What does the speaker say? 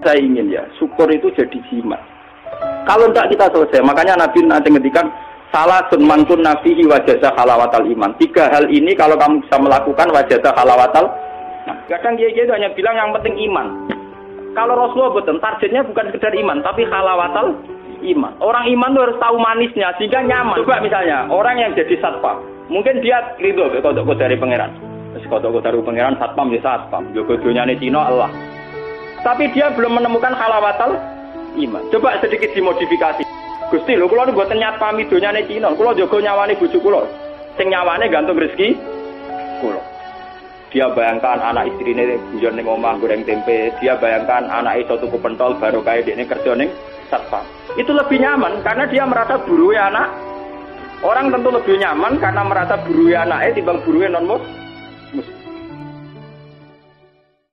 Saya ingin ya, syukur itu jadi jimat. Kalau tidak kita selesai, makanya Nabi nanti ngedikan salah sunmantun nabi wajah halawatal iman. Tiga hal ini kalau kamu bisa melakukan wajah halawatal. Nah, kadang dia itu hanya bilang yang penting iman. Kalau Rasulullah betul, targetnya bukan sekedar iman, tapi halawatal iman. Orang iman tuh harus tahu manisnya sehingga nyaman. Coba misalnya orang yang jadi satpam, mungkin dia ridho kodok dari pangeran. Kodok dari pangeran satpam ya satpam. Jogo dunia Cina Allah. Tapi dia belum menemukan halawatal iman. Coba sedikit dimodifikasi. Gusti lho kula mboten nyat pamit donyane Cina. Kula jaga nyawane bojo kula. Sing nyawane gantung rezeki kula. Dia bayangkan anak istrine guyon ning omah goreng tempe, dia bayangkan anak itu tuku pentol baru kayak dia kerja ning satpam. Itu lebih nyaman karena dia merasa buru anak. Orang tentu lebih nyaman karena merasa buru anaknya timbang buru non mus